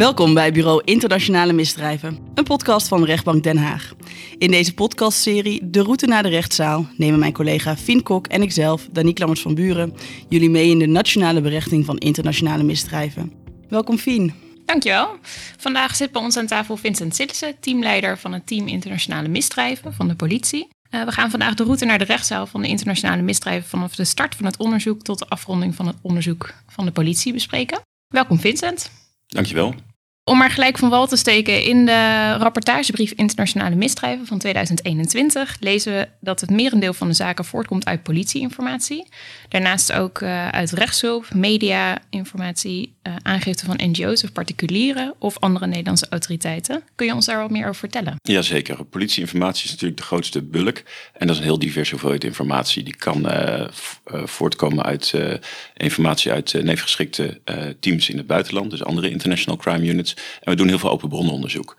Welkom bij Bureau Internationale Misdrijven, een podcast van Rechtbank Den Haag. In deze podcastserie De Route naar de Rechtszaal nemen mijn collega Fien Kok en ikzelf, Danique Lammers van Buren, jullie mee in de nationale berechting van internationale misdrijven. Welkom Fien. Dankjewel. Vandaag zit bij ons aan tafel Vincent Sillissen, teamleider van het team Internationale Misdrijven van de politie. Uh, we gaan vandaag de route naar de rechtszaal van de internationale misdrijven vanaf de start van het onderzoek tot de afronding van het onderzoek van de politie bespreken. Welkom Vincent. Dankjewel. Om maar gelijk van wal te steken, in de rapportagebrief Internationale Misdrijven van 2021 lezen we dat het merendeel van de zaken voortkomt uit politieinformatie. Daarnaast ook uh, uit rechtshulp, media-informatie, uh, aangifte van NGO's of particulieren of andere Nederlandse autoriteiten. Kun je ons daar wat meer over vertellen? Jazeker. Politieinformatie is natuurlijk de grootste bulk. En dat is een heel diverse hoeveelheid informatie. Die kan uh, voortkomen uit informatie uit neefgeschikte teams in het buitenland, dus andere international crime units. En we doen heel veel open bronnenonderzoek.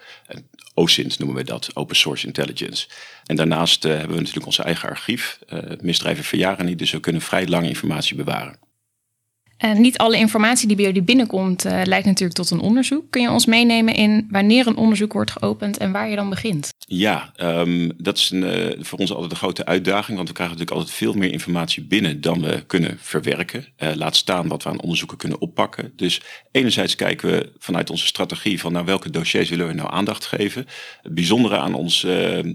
OSINT noemen we dat, Open Source Intelligence. En daarnaast uh, hebben we natuurlijk onze eigen archief. Uh, misdrijven verjaren niet, dus we kunnen vrij lange informatie bewaren. Uh, niet alle informatie die bij jullie binnenkomt uh, leidt natuurlijk tot een onderzoek. Kun je ons meenemen in wanneer een onderzoek wordt geopend en waar je dan begint? Ja, um, dat is een, uh, voor ons altijd een grote uitdaging, want we krijgen natuurlijk altijd veel meer informatie binnen dan we kunnen verwerken. laat staan wat we aan onderzoeken kunnen oppakken. Dus enerzijds kijken we vanuit onze strategie van naar welke dossiers willen we nou aandacht geven. Het bijzondere aan ons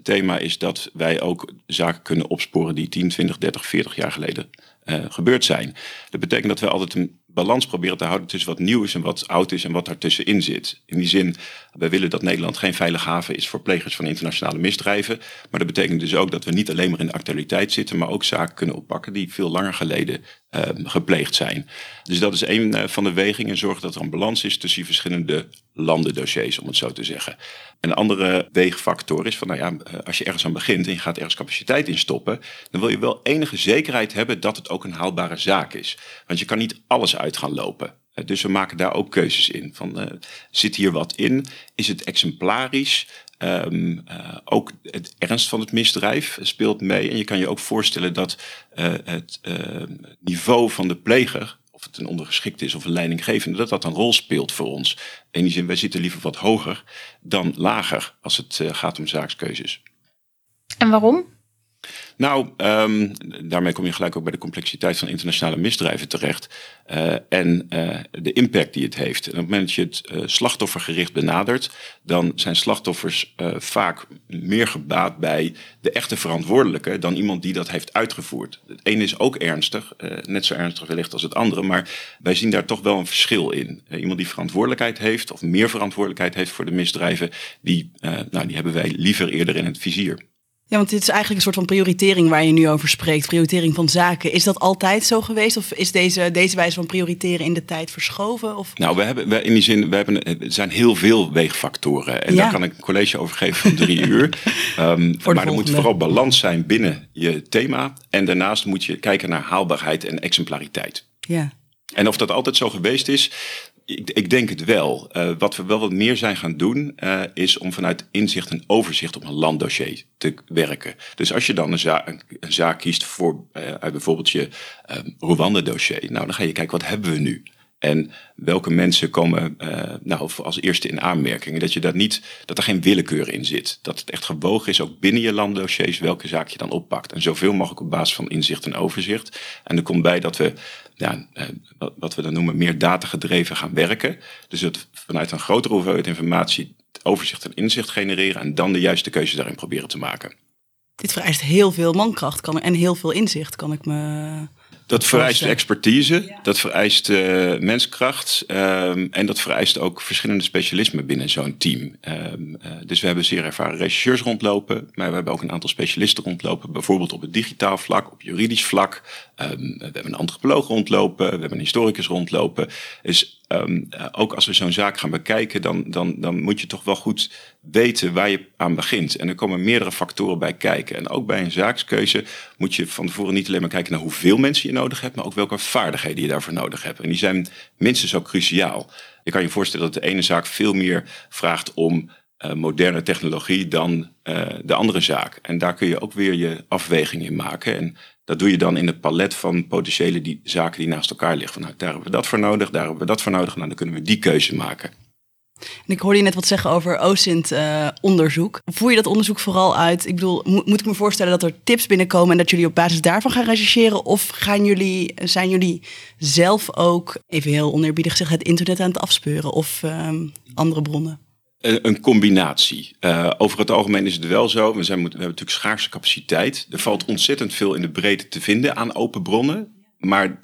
thema is dat wij ook zaken kunnen opsporen die 10, 20, 30, 40 jaar geleden uh, gebeurd zijn. Dat betekent dat we altijd een balans proberen te houden tussen wat nieuw is en wat oud is en wat daartussenin zit. In die zin, wij willen dat Nederland geen veilige haven is voor plegers van internationale misdrijven. Maar dat betekent dus ook dat we niet alleen maar in de actualiteit zitten, maar ook zaken kunnen oppakken die veel langer geleden uh, gepleegd zijn. Dus dat is een uh, van de wegingen, zorgen dat er een balans is tussen die verschillende landendossiers, om het zo te zeggen. Een andere weegfactor is van, nou ja, eh, als je ergens aan begint en je gaat ergens capaciteit in stoppen, dan wil je wel enige zekerheid hebben dat het ook een haalbare zaak is. Want je kan niet alles uit gaan lopen. Dus we maken daar ook keuzes in. Van, uh, zit hier wat in? Is het exemplarisch? Uh, ook het ernst van het misdrijf speelt mee. En je kan je ook voorstellen dat het niveau van de pleger of het een ondergeschikt is of een leidinggevende, dat dat een rol speelt voor ons. In die zin, wij zitten liever wat hoger dan lager als het uh, gaat om zaakskeuzes. En waarom? Nou, um, daarmee kom je gelijk ook bij de complexiteit van internationale misdrijven terecht. Uh, en uh, de impact die het heeft. En op het moment dat je het uh, slachtoffergericht benadert, dan zijn slachtoffers vaak meer gebaat bij de echte verantwoordelijke dan iemand die dat heeft uitgevoerd. Het ene is ook ernstig, net zo ernstig wellicht als het andere, maar wij zien daar toch wel een verschil in. iemand die verantwoordelijkheid heeft, of meer verantwoordelijkheid heeft voor de misdrijven, die, nou, die hebben wij liever eerder in het vizier. Ja, want dit is eigenlijk een soort van prioritering waar je nu over spreekt. Prioritering van zaken. Is dat altijd zo geweest? Of is deze, deze wijze van prioriteren in de tijd verschoven? Of? Nou, we hebben we, in die zin, we hebben, er zijn heel veel weegfactoren. En ja. daar kan ik een college over geven van drie uur. Um, maar er moet vooral balans zijn binnen je thema. En daarnaast moet je kijken naar haalbaarheid en exemplariteit. Ja. En of dat altijd zo geweest is, ik, denk het wel. Uh, wat we wel wat meer zijn gaan doen, uh, is om vanuit inzicht en overzicht op een landdossier te werken. Dus als je dan een, een, zaak kiest voor uh, uit bijvoorbeeld je Rwanda-dossier, nou dan ga je kijken wat hebben we nu. En welke mensen komen nou, als eerste in aanmerking. Dat, je dat, niet, dat er geen willekeur in zit. Dat het echt gewogen is, ook binnen je landdossiers, welke zaak je dan oppakt. En zoveel mogelijk op basis van inzicht en overzicht. En er komt bij dat we, ja, uh, wat we dan noemen, meer datagedreven gaan werken. Dus dat vanuit een grotere hoeveelheid informatie overzicht en inzicht genereren. En dan de juiste keuze daarin proberen te maken. Dit vereist heel veel mankracht kan, en heel veel inzicht, kan ik me dat vereist expertise, ja. dat vereist uh, menskracht um, en dat vereist ook verschillende specialismen binnen zo'n team. Um, uh, dus we hebben zeer ervaren rechercheurs rondlopen, maar we hebben ook een aantal specialisten rondlopen, bijvoorbeeld op het digitaal vlak, op juridisch vlak. Um, we hebben een antropoloog rondlopen, we hebben een historicus rondlopen. Dus um, ook als we zo'n zaak gaan bekijken, dan, dan, dan moet je toch wel goed weten waar je aan begint. En er komen meerdere factoren bij kijken. En ook bij een zaakskeuze moet je van tevoren niet alleen maar kijken naar hoeveel mensen je nodig hebt, maar ook welke vaardigheden je daarvoor nodig hebt. En die zijn minstens ook cruciaal. Je kan je voorstellen dat de ene zaak veel meer vraagt om uh, moderne technologie dan uh, de andere zaak. En daar kun je ook weer je afweging in maken. En dat doe je dan in het palet van potentiële die, zaken die naast elkaar liggen. Van, nou, daar hebben we dat voor nodig, daar hebben we dat voor nodig. Nou, dan kunnen we die keuze maken. En ik hoorde je net wat zeggen over OSINT-onderzoek. Voer je dat onderzoek vooral uit? Ik bedoel, moet, moet ik me voorstellen dat er tips binnenkomen en dat jullie op basis daarvan gaan rechercheren? Of gaan jullie, zijn jullie zelf ook, even heel oneerbiedig gezegd, het internet aan het afspeuren of ehm, andere bronnen? Een combinatie. Uh, over het algemeen is het wel zo. We, zijn, we hebben natuurlijk schaarse capaciteit. Er valt ontzettend veel in de breedte te vinden aan open bronnen. Maar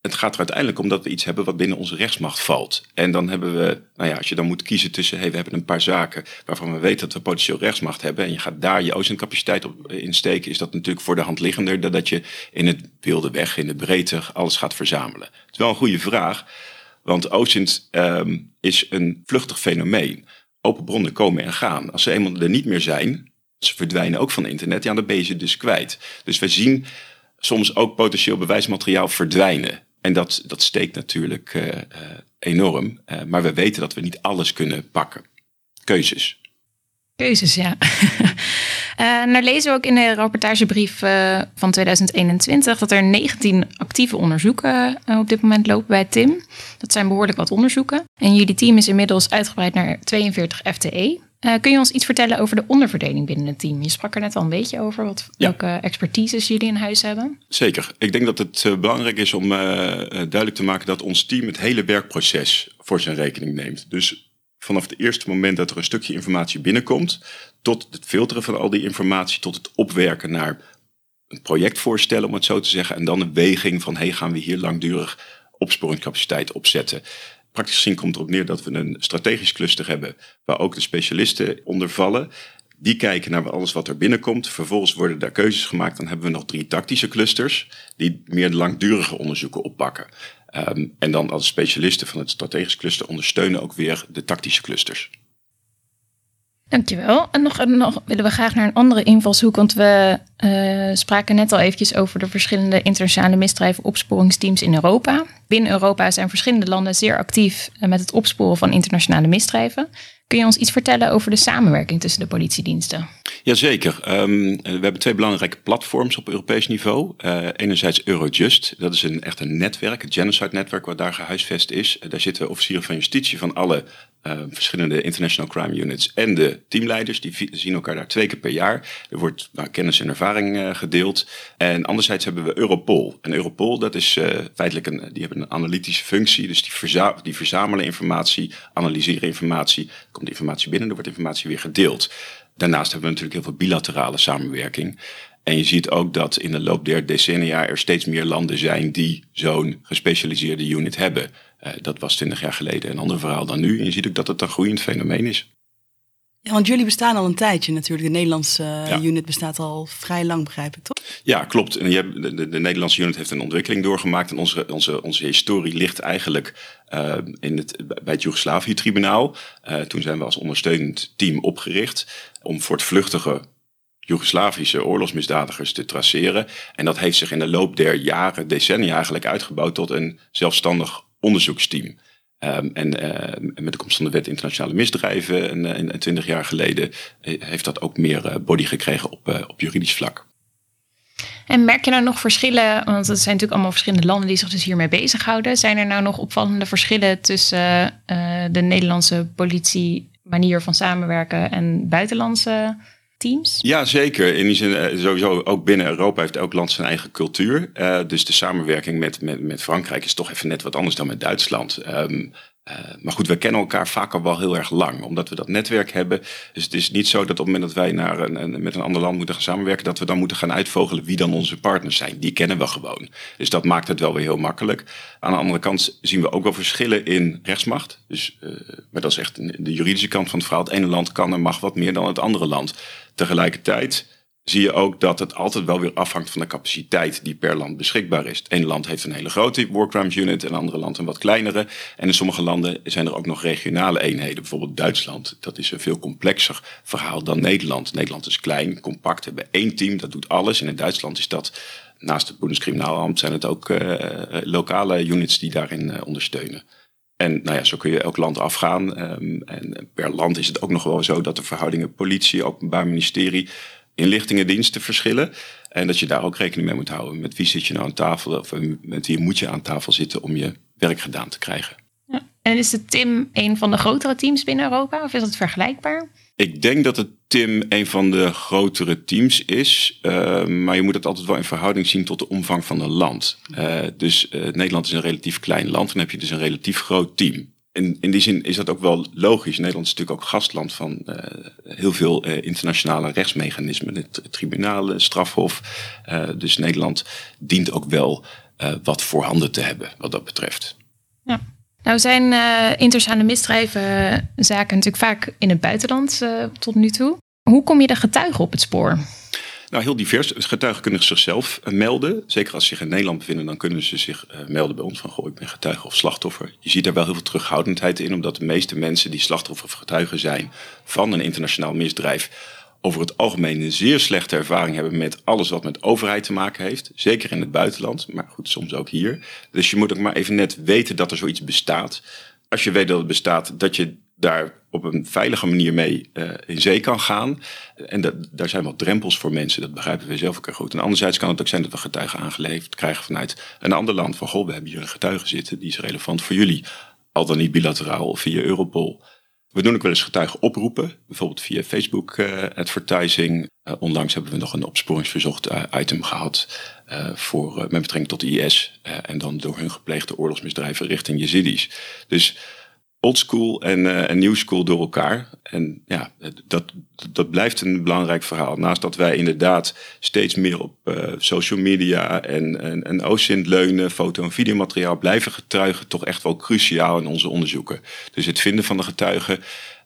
het gaat er uiteindelijk om dat we iets hebben wat binnen onze rechtsmacht valt. En dan hebben we, nou ja, als je dan moet kiezen tussen, hey, we hebben een paar zaken waarvan we weten dat we potentieel rechtsmacht hebben. En je gaat daar je OSINT-capaciteit op eh, insteken, is dat natuurlijk voor de hand liggender dan dat je in het wilde weg, in de breedte, alles gaat verzamelen. Het is wel een goede vraag, want OSINT um, is een vluchtig fenomeen. Open bronnen komen en gaan. Als ze eenmaal er niet meer zijn, ze verdwijnen ook van internet, ja, dan ben je ze dus kwijt. Dus we zien soms ook potentieel bewijsmateriaal verdwijnen. En dat, dat steekt natuurlijk uh, uh, enorm. Uh, maar we weten dat we niet alles kunnen pakken. Keuzes. Keuzes, ja. nou lezen we ook in de rapportagebrief van 2021 dat er 19 actieve onderzoeken op dit moment lopen bij TIM. Dat zijn behoorlijk wat onderzoeken. En jullie team is inmiddels uitgebreid naar 42 FTE. Uh, kun je ons iets vertellen over de onderverdeling binnen het team? Je sprak er net al een beetje over wat, ja. welke expertises jullie in huis hebben. Zeker. Ik denk dat het uh, belangrijk is om uh, duidelijk te maken dat ons team het hele werkproces voor zijn rekening neemt. Dus vanaf het eerste moment dat er een stukje informatie binnenkomt, tot het filteren van al die informatie, tot het opwerken naar een projectvoorstellen, om het zo te zeggen, en dan een weging van hey, gaan we hier langdurig opsporingscapaciteit opzetten. Praktisch gezien komt erop neer dat we een strategisch cluster hebben waar ook de specialisten onder vallen. Die kijken naar alles wat er binnenkomt. Vervolgens worden daar keuzes gemaakt. Dan hebben we nog drie tactische clusters die meer langdurige onderzoeken oppakken. Um, en dan als specialisten van het strategisch cluster ondersteunen ook weer de tactische clusters. Dankjewel. En nog, nog willen we graag naar een andere invalshoek, want we uh, spraken net al eventjes over de verschillende internationale misdrijven opsporingsteams in Europa. Binnen Europa zijn verschillende landen zeer actief eh, met het opsporen van internationale misdrijven. Kun je ons iets vertellen over de samenwerking tussen de politiediensten? Jazeker. Um, we hebben twee belangrijke platforms op Europees niveau. Uh, enerzijds Eurojust, dat is een, echt een netwerk, het genocide-netwerk wat daar gehuisvest is. Uh, daar zitten officieren van justitie van alle uh, verschillende international crime units en de teamleiders. Die zien elkaar daar twee keer per jaar. Er wordt nou, kennis en ervaring gedeeld. En anderzijds hebben we Europol. En Europol, dat is feitelijk een, die hebben een analytische functie. Dus die, die verzamelen informatie, analyseren informatie komt informatie binnen, er wordt informatie weer gedeeld. Daarnaast hebben we natuurlijk heel veel bilaterale samenwerking. En je ziet ook dat in de loop der decennia er steeds meer landen zijn die zo'n gespecialiseerde unit hebben. Uh, dat was twintig jaar geleden een ander verhaal dan nu. En je ziet ook dat het een groeiend fenomeen is. Ja, want jullie bestaan al een tijdje natuurlijk. De Nederlandse ja. unit bestaat al vrij lang, begrijp ik toch? Ja, klopt. En je de, de, de, Nederlandse unit heeft een ontwikkeling doorgemaakt. En onze, onze, onze historie ligt eigenlijk uh, in het, bij het Joegoslavië-tribunaal. Uh, toen zijn we als ondersteunend team opgericht om voortvluchtige Joegoslavische oorlogsmisdadigers te traceren. En dat heeft zich in de loop der jaren, decennia eigenlijk uitgebouwd tot een zelfstandig onderzoeksteam. Um, en uh, met de komst van de wet internationale misdrijven en, 20 jaar geleden heeft dat ook meer body gekregen op, op juridisch vlak. En merk je nou nog verschillen, want het zijn natuurlijk allemaal verschillende landen die zich dus hiermee bezighouden. Zijn er nou nog opvallende verschillen tussen uh, de Nederlandse politie manier van samenwerken en buitenlandse teams? Ja, zeker. In die zin, sowieso ook binnen Europa heeft elk land zijn eigen cultuur. Uh, dus de samenwerking met, met, met Frankrijk is toch even net wat anders dan met Duitsland. Um, uh, maar goed, we kennen elkaar vaak al wel heel erg lang, omdat we dat netwerk hebben. Dus het is niet zo dat op het moment dat wij naar een, een, met een ander land moeten gaan samenwerken, dat we dan moeten gaan uitvogelen wie dan onze partners zijn. Die kennen we gewoon. Dus dat maakt het wel weer heel makkelijk. Aan de andere kant zien we ook wel verschillen in rechtsmacht. Dus, uh, maar dat is echt de juridische kant van het verhaal. Het ene land kan en mag wat meer dan het andere land. Tegelijkertijd zie je ook dat het altijd wel weer afhangt van de capaciteit die per land beschikbaar is. Ene land heeft een hele grote war crimes unit, en andere land een wat kleinere. En in sommige landen zijn er ook nog regionale eenheden. Bijvoorbeeld Duitsland, dat is een veel complexer verhaal dan Nederland. Nederland is klein, compact, hebben één team, dat doet alles. En in Duitsland is dat, naast het Bundeskriminaalamt, zijn het ook uh, lokale units die daarin uh, ondersteunen. En nou ja, zo kun je elk land afgaan. Um, en per land is het ook nog wel zo dat de verhoudingen politie, openbaar ministerie, inlichtingendiensten verschillen. En dat je daar ook rekening mee moet houden. Met wie zit je nou aan tafel of met wie moet je aan tafel zitten om je werk gedaan te krijgen. Ja. En is de TIM een van de grotere teams binnen Europa of is dat vergelijkbaar? Ik denk dat het TIM een van de grotere teams is. Uh, maar je moet het altijd wel in verhouding zien tot de omvang van een land. Uh, dus uh, Nederland is een relatief klein land. Dan heb je dus een relatief groot team. In, in die zin is dat ook wel logisch. Nederland is natuurlijk ook gastland van heel veel internationale rechtsmechanismen. Het tribunaal, strafhof. dus Nederland dient ook wel wat voorhanden te hebben wat dat betreft. Ja. Nou zijn internationale misdrijven zaken natuurlijk vaak in het buitenland tot nu toe. Hoe kom je de getuigen op het spoor? Nou, heel divers. Getuigen kunnen zichzelf uh, melden. Zeker als ze zich in Nederland bevinden, dan kunnen ze zich melden bij ons van goh, ik ben getuige of slachtoffer. Je ziet daar wel heel veel terughoudendheid in, omdat de meeste mensen die slachtoffer of getuige zijn van een internationaal misdrijf over het algemeen een zeer slechte ervaring hebben met alles wat met overheid te maken heeft. Zeker in het buitenland, maar goed, soms ook hier. Dus je moet ook maar even net weten dat er zoiets bestaat. Als je weet dat het bestaat, dat je daar op een veilige manier mee uh, in zee kan gaan. En dat, daar zijn wat drempels voor mensen, dat begrijpen we zelf ook heel goed. En anderzijds kan het ook zijn dat we getuigen aangeleverd krijgen vanuit een ander land. Van goh, we hebben hier een getuige zitten, die is relevant voor jullie. Al dan niet bilateraal of via Europol. We doen ook wel eens getuigen oproepen, bijvoorbeeld via Facebook uh, advertising. Uh, onlangs hebben we nog een opsporingsverzocht item gehad voor, met betrekking tot IS en dan door hun gepleegde oorlogsmisdrijven richting Yazidis. Dus oldschool en, uh, en new school door elkaar. En ja, dat, dat blijft een belangrijk verhaal. Naast dat wij inderdaad steeds meer op uh, social media en, en, en OSINT leunen, foto- en videomateriaal, blijven getuigen toch echt wel cruciaal in onze onderzoeken. Dus het vinden van de getuigen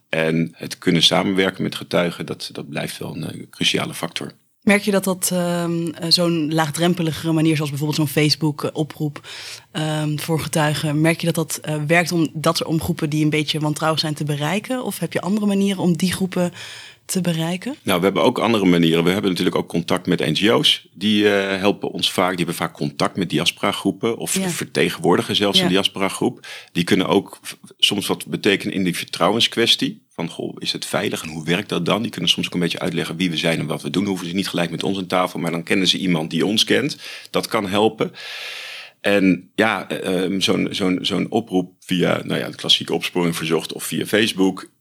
en het kunnen samenwerken met getuigen, dat, dat blijft wel een uh, cruciale factor. Merk je dat dat um, zo'n laagdrempeligere manier, zoals bijvoorbeeld zo'n Facebook-oproep um, voor getuigen, merk je dat dat uh, werkt om dat om groepen die een beetje wantrouwig zijn te bereiken? Of heb je andere manieren om die groepen te bereiken? Nou, we hebben ook andere manieren. We hebben natuurlijk ook contact met NGO's. Die uh, helpen ons vaak. Die hebben vaak contact met diaspora-groepen. Of ja. vertegenwoordigen zelfs ja. een diaspora-groep. Die kunnen ook soms wat betekenen in die vertrouwenskwestie. Van, goh, is het veilig en hoe werkt dat dan? Die kunnen soms ook een beetje uitleggen wie we zijn en wat we doen. Hoeven ze niet gelijk met ons aan tafel, maar dan kennen ze iemand die ons kent. Dat kan helpen. En ja, um, zo'n zo'n oproep via nou ja, de klassieke opsporing verzocht of via Facebook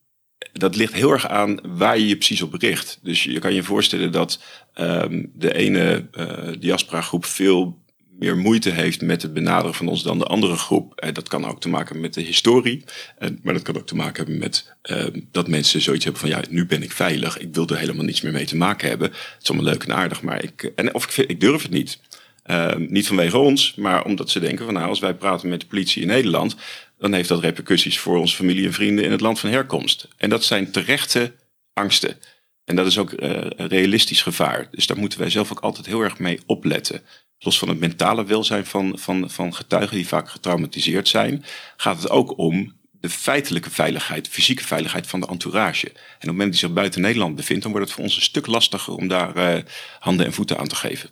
dat ligt heel erg aan waar je je precies op richt. Dus je kan je voorstellen dat um, de ene uh, diaspora groep veel meer moeite heeft met het benaderen van ons dan de andere groep. Uh, dat kan ook te maken met de historie. Uh, maar dat kan ook te maken hebben met uh, dat mensen zoiets hebben van ja, nu ben ik veilig. Ik wil er helemaal niets meer mee te maken hebben. Het is allemaal leuk en aardig, maar ik, en, of ik, ik durf het niet. Uh, niet vanwege ons, maar omdat ze denken van nou, als wij praten met de politie in Nederland, dan heeft dat repercussies voor onze familie en vrienden in het land van herkomst. En dat zijn terechte angsten. En dat is ook uh, realistisch gevaar. Dus daar moeten wij zelf ook altijd heel erg mee opletten. Los van het mentale welzijn van, van, van getuigen die vaak getraumatiseerd zijn, gaat het ook om de feitelijke veiligheid, fysieke veiligheid van de entourage. En op het moment dat die zich buiten Nederland bevindt, dan wordt het voor ons een stuk lastiger om daar uh, handen en voeten aan te geven.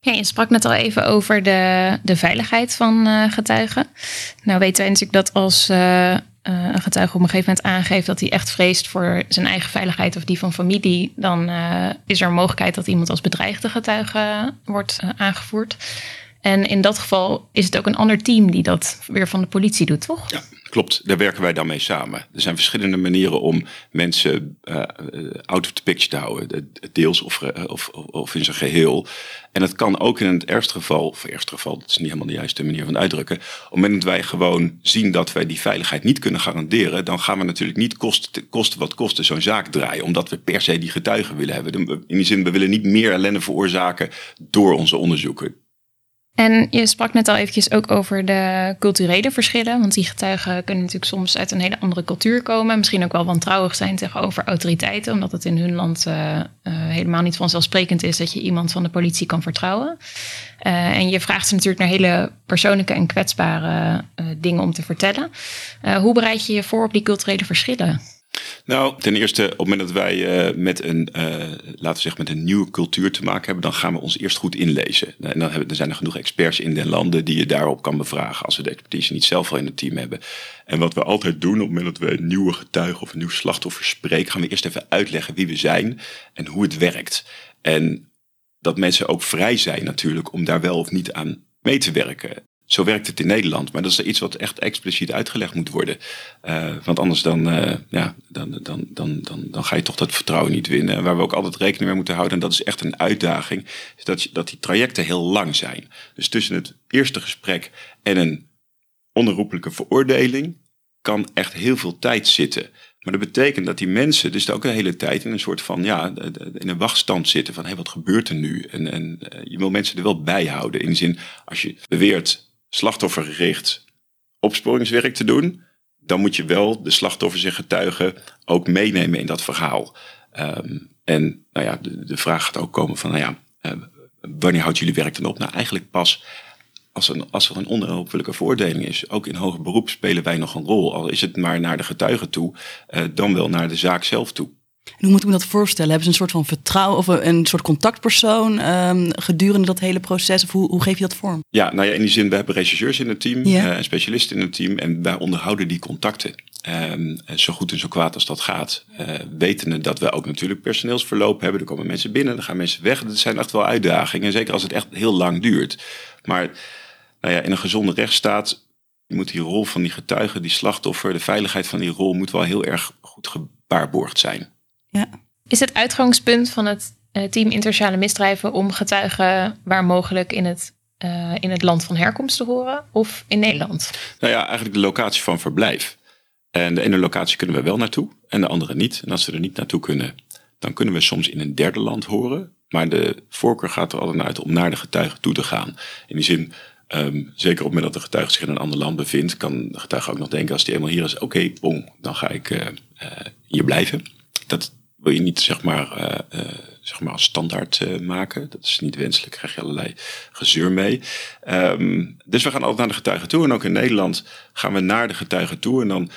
Ja, je sprak net al even over de, de veiligheid van uh, getuigen. Nou weten wij natuurlijk dat als uh, een getuige op een gegeven moment aangeeft dat hij echt vreest voor zijn eigen veiligheid of die van familie, dan is er een mogelijkheid dat iemand als bedreigde getuige wordt aangevoerd. En in dat geval is het ook een ander team die dat weer van de politie doet, toch? Ja, klopt. Daar werken wij dan mee samen. Er zijn verschillende manieren om mensen uh, out of the picture te houden. Deels of, of, of in zijn geheel. En het kan ook in het ergste geval, of ergste geval, dat is niet helemaal de juiste manier van uitdrukken. Op het moment dat wij gewoon zien dat wij die veiligheid niet kunnen garanderen, dan gaan we natuurlijk niet kosten, kosten wat kosten zo'n zaak draaien. Omdat we per se die getuigen willen hebben. In die zin, we willen niet meer ellende veroorzaken door onze onderzoeken. En je sprak net al eventjes ook over de culturele verschillen. Want die getuigen kunnen natuurlijk soms uit een hele andere cultuur komen. Misschien ook wel wantrouwig zijn tegenover autoriteiten. Omdat het in hun land uh, uh, helemaal niet vanzelfsprekend is dat je iemand van de politie kan vertrouwen. Uh, en je vraagt ze natuurlijk naar hele persoonlijke en kwetsbare dingen om te vertellen. hoe bereid je je voor op die culturele verschillen? Nou, ten eerste, op het moment dat wij uh, met een, uh, laten we zeggen, met een nieuwe cultuur te maken hebben, dan gaan we ons eerst goed inlezen. En dan, hebben, zijn er genoeg experts in de landen die je daarop kan bevragen als we de expertise niet zelf al in het team hebben. En wat we altijd doen, op het moment dat we een nieuwe getuige of een nieuw slachtoffer spreken, gaan we eerst even uitleggen wie we zijn en hoe het werkt. En dat mensen ook vrij zijn natuurlijk om daar wel of niet aan mee te werken. Zo werkt het in Nederland. Maar dat is iets wat echt expliciet uitgelegd moet worden. Uh, want anders dan, uh, ja, dan, dan, dan, dan, dan ga je toch dat vertrouwen niet winnen. Waar we ook altijd rekening mee moeten houden, en dat is echt een uitdaging, is dat, dat die trajecten heel lang zijn. Dus tussen het eerste gesprek en een onherroepelijke veroordeling kan echt heel veel tijd zitten. Maar dat betekent dat die mensen dus ook de hele tijd in een soort van, ja, in een wachtstand zitten van, hé, hey, wat gebeurt er nu? En, en uh, je wil mensen er wel bij houden. In de zin, als je beweert slachtoffergericht opsporingswerk te doen, dan moet je wel de slachtoffers en getuigen ook meenemen in dat verhaal. Um, en nou ja, de, vraag gaat ook komen van, nou ja, uh, wanneer houdt jullie werk dan op? Nou, eigenlijk pas als, een, als er een onherroepelijke veroordeling is. Ook in hoger beroep spelen wij nog een rol. Al is het maar naar de getuigen toe, uh, dan wel naar de zaak zelf toe. En hoe moet ik me dat voorstellen? Hebben ze een soort van vertrouwen of een, soort contactpersoon um, gedurende dat hele proces? Of hoe, hoe geef je dat vorm? Ja, nou ja, in die zin, we hebben rechercheurs in het team, uh, specialisten in het team en wij onderhouden die contacten. Um, zo goed en zo kwaad als dat gaat. Uh, wetende dat we ook natuurlijk personeelsverloop hebben. Er komen mensen binnen, dan gaan mensen weg. Dat zijn echt wel uitdagingen. Zeker als het echt heel lang duurt. Maar nou ja, in een gezonde rechtsstaat moet die rol van die getuigen, die slachtoffer, de veiligheid van die rol moet wel heel erg goed gebaarborgd zijn. Ja. Is het uitgangspunt van het uh, team internationale misdrijven om getuigen waar mogelijk in het, uh, in het land van herkomst te horen of in Nederland? Nou ja, eigenlijk de locatie van verblijf. En de ene locatie kunnen we wel naartoe en de andere niet. En als ze er niet naartoe kunnen, dan kunnen we soms in een derde land horen. Maar de voorkeur gaat er altijd uit om naar de getuige toe te gaan. In die zin, Um, zeker op het moment dat de getuige zich in een ander land bevindt, kan de getuige ook nog denken als die eenmaal hier is, oké, okay, bon, dan ga ik uh, uh, hier blijven. Dat wil je niet zeg maar, uh, zeg maar als standaard maken. Dat is niet wenselijk, krijg je allerlei gezeur mee. Um, dus we gaan altijd naar de getuige toe. En ook in Nederland gaan we naar de getuige toe. En dan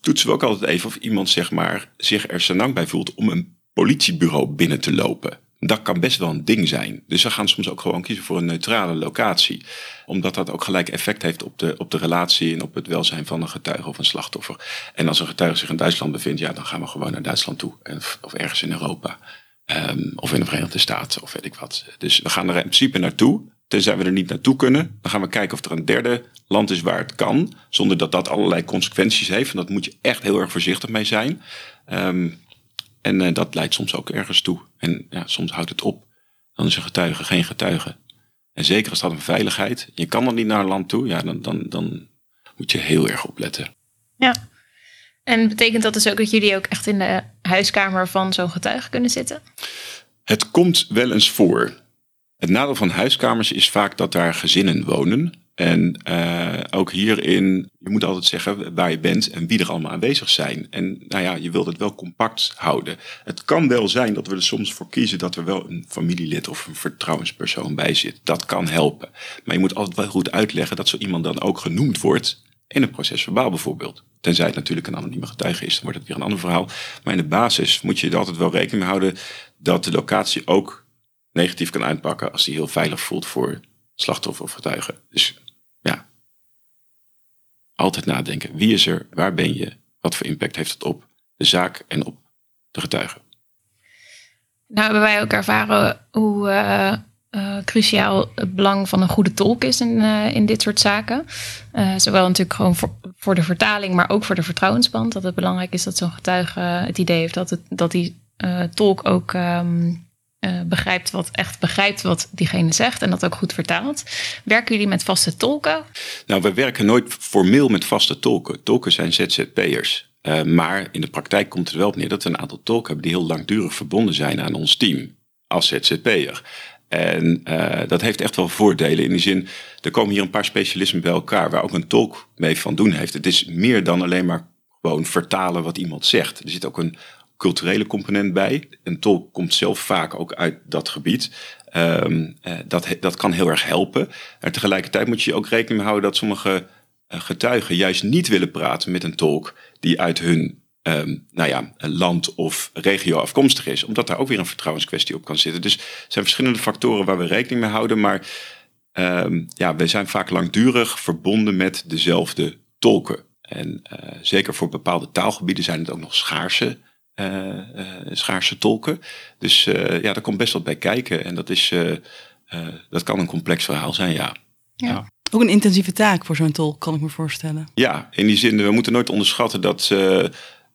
toetsen we ook altijd even of iemand zeg maar, zich er senang bij voelt om een politiebureau binnen te lopen. Dat kan best wel een ding zijn. Dus we gaan soms ook gewoon kiezen voor een neutrale locatie. Omdat dat ook gelijk effect heeft op de, op de relatie en op het welzijn van een getuige of een slachtoffer. En als een getuige zich in Duitsland bevindt, ja, dan gaan we gewoon naar Duitsland toe. Of ergens in Europa. Um, of in de Verenigde Staten of weet ik wat. Dus we gaan er in principe naartoe. Tenzij we er niet naartoe kunnen, dan gaan we kijken of er een derde land is waar het kan. Zonder dat dat allerlei consequenties heeft. En dat moet je echt heel erg voorzichtig mee zijn. Um, en uh, dat leidt soms ook ergens toe. En ja, soms houdt het op. Dan is een getuige geen getuige. En zeker als dat een veiligheid. Je kan dan niet naar een land toe. Ja, dan, dan, dan moet je heel erg opletten. Ja. En betekent dat dus ook dat jullie ook echt in de huiskamer van zo'n getuige kunnen zitten? Het komt wel eens voor. Het nadeel van huiskamers is vaak dat daar gezinnen wonen. En uh, ook hierin, je moet altijd zeggen waar je bent en wie er allemaal aanwezig zijn. En nou ja, je wilt het wel compact houden. Het kan wel zijn dat we er soms voor kiezen dat er wel een familielid of een vertrouwenspersoon bij zit. Dat kan helpen. Maar je moet altijd wel goed uitleggen dat zo iemand dan ook genoemd wordt in een procesverbaal bijvoorbeeld. Tenzij het natuurlijk een anonieme getuige is, dan wordt het weer een ander verhaal. Maar in de basis moet je er altijd wel rekening mee houden dat de locatie ook negatief kan uitpakken als die heel veilig voelt voor slachtoffer of getuige. Dus ja, altijd nadenken. Wie is er? Waar ben je? Wat voor impact heeft het op de zaak en op de getuigen? Nou hebben wij ook ervaren hoe uh, uh, cruciaal het belang van een goede tolk is in, uh, in dit soort zaken. zowel natuurlijk gewoon voor, voor, de vertaling, maar ook voor de vertrouwensband. Dat het belangrijk is dat zo'n getuige het idee heeft dat, het, dat die tolk ook um, uh, begrijpt wat echt begrijpt wat diegene zegt en dat ook goed vertaalt. Werken jullie met vaste tolken? Nou, we werken nooit formeel met vaste tolken. Tolken zijn ZZP'ers. Uh, maar in de praktijk komt het wel op neer dat we een aantal tolken hebben die heel langdurig verbonden zijn aan ons team als ZZP'er. En uh, dat heeft echt wel voordelen in die zin, er komen hier een paar specialismen bij elkaar waar ook een tolk mee van doen heeft. Het is meer dan alleen maar gewoon vertalen wat iemand zegt. Er zit ook een culturele component bij. Een tolk komt zelf vaak ook uit dat gebied. Um, dat, dat kan heel erg helpen. En tegelijkertijd moet je ook rekening houden dat sommige uh, getuigen juist niet willen praten met een tolk die uit hun um, nou ja, land of regio afkomstig is. Omdat daar ook weer een vertrouwenskwestie op kan zitten. Dus er zijn verschillende factoren waar we rekening mee houden. Maar um, ja, we zijn vaak langdurig verbonden met dezelfde tolken. En uh, zeker voor bepaalde taalgebieden zijn het ook nog schaarse schaarse tolken. Dus uh, ja, daar komt best wat bij kijken. En dat, is, dat kan een complex verhaal zijn, ja. ja. ja. Ook een intensieve taak voor zo'n tolk, kan ik me voorstellen. Ja, in die zin, we moeten nooit onderschatten dat uh,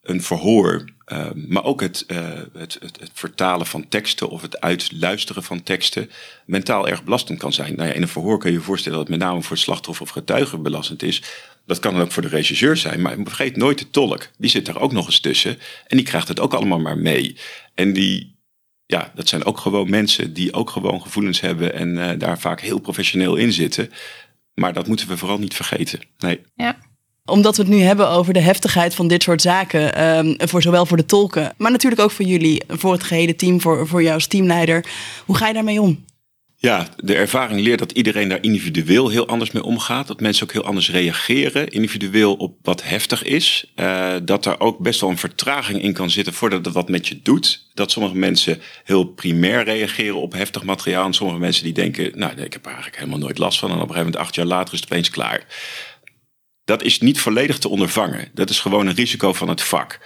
een verhoor, uh, maar ook het, uh, het, het, het, vertalen van teksten of het uitluisteren van teksten mentaal erg belastend kan zijn. Nou ja, in een verhoor kun je je voorstellen dat het met name voor het slachtoffer of getuige belastend is. Dat kan ook voor de regisseur zijn, maar vergeet nooit de tolk. Die zit daar ook nog eens tussen en die krijgt het ook allemaal maar mee. En die, ja, dat zijn ook gewoon mensen die ook gewoon gevoelens hebben en daar vaak heel professioneel in zitten. Maar dat moeten we vooral niet vergeten. Nee. Ja. Omdat we het nu hebben over de heftigheid van dit soort zaken. Um, voor zowel voor de tolken, maar natuurlijk ook voor jullie, voor het gehele team, voor, voor jou als teamleider. Hoe ga je daarmee om? Ja, de ervaring leert dat iedereen daar individueel heel anders mee omgaat. Dat mensen ook heel anders reageren, individueel op wat heftig is. Uh, dat er ook best wel een vertraging in kan zitten voordat het wat met je doet. Dat sommige mensen heel primair reageren op heftig materiaal. En sommige mensen die denken, nou, ik heb er eigenlijk helemaal nooit last van. En op een gegeven moment, acht jaar later, is het opeens klaar. Dat is niet volledig te ondervangen. Dat is gewoon een risico van het vak.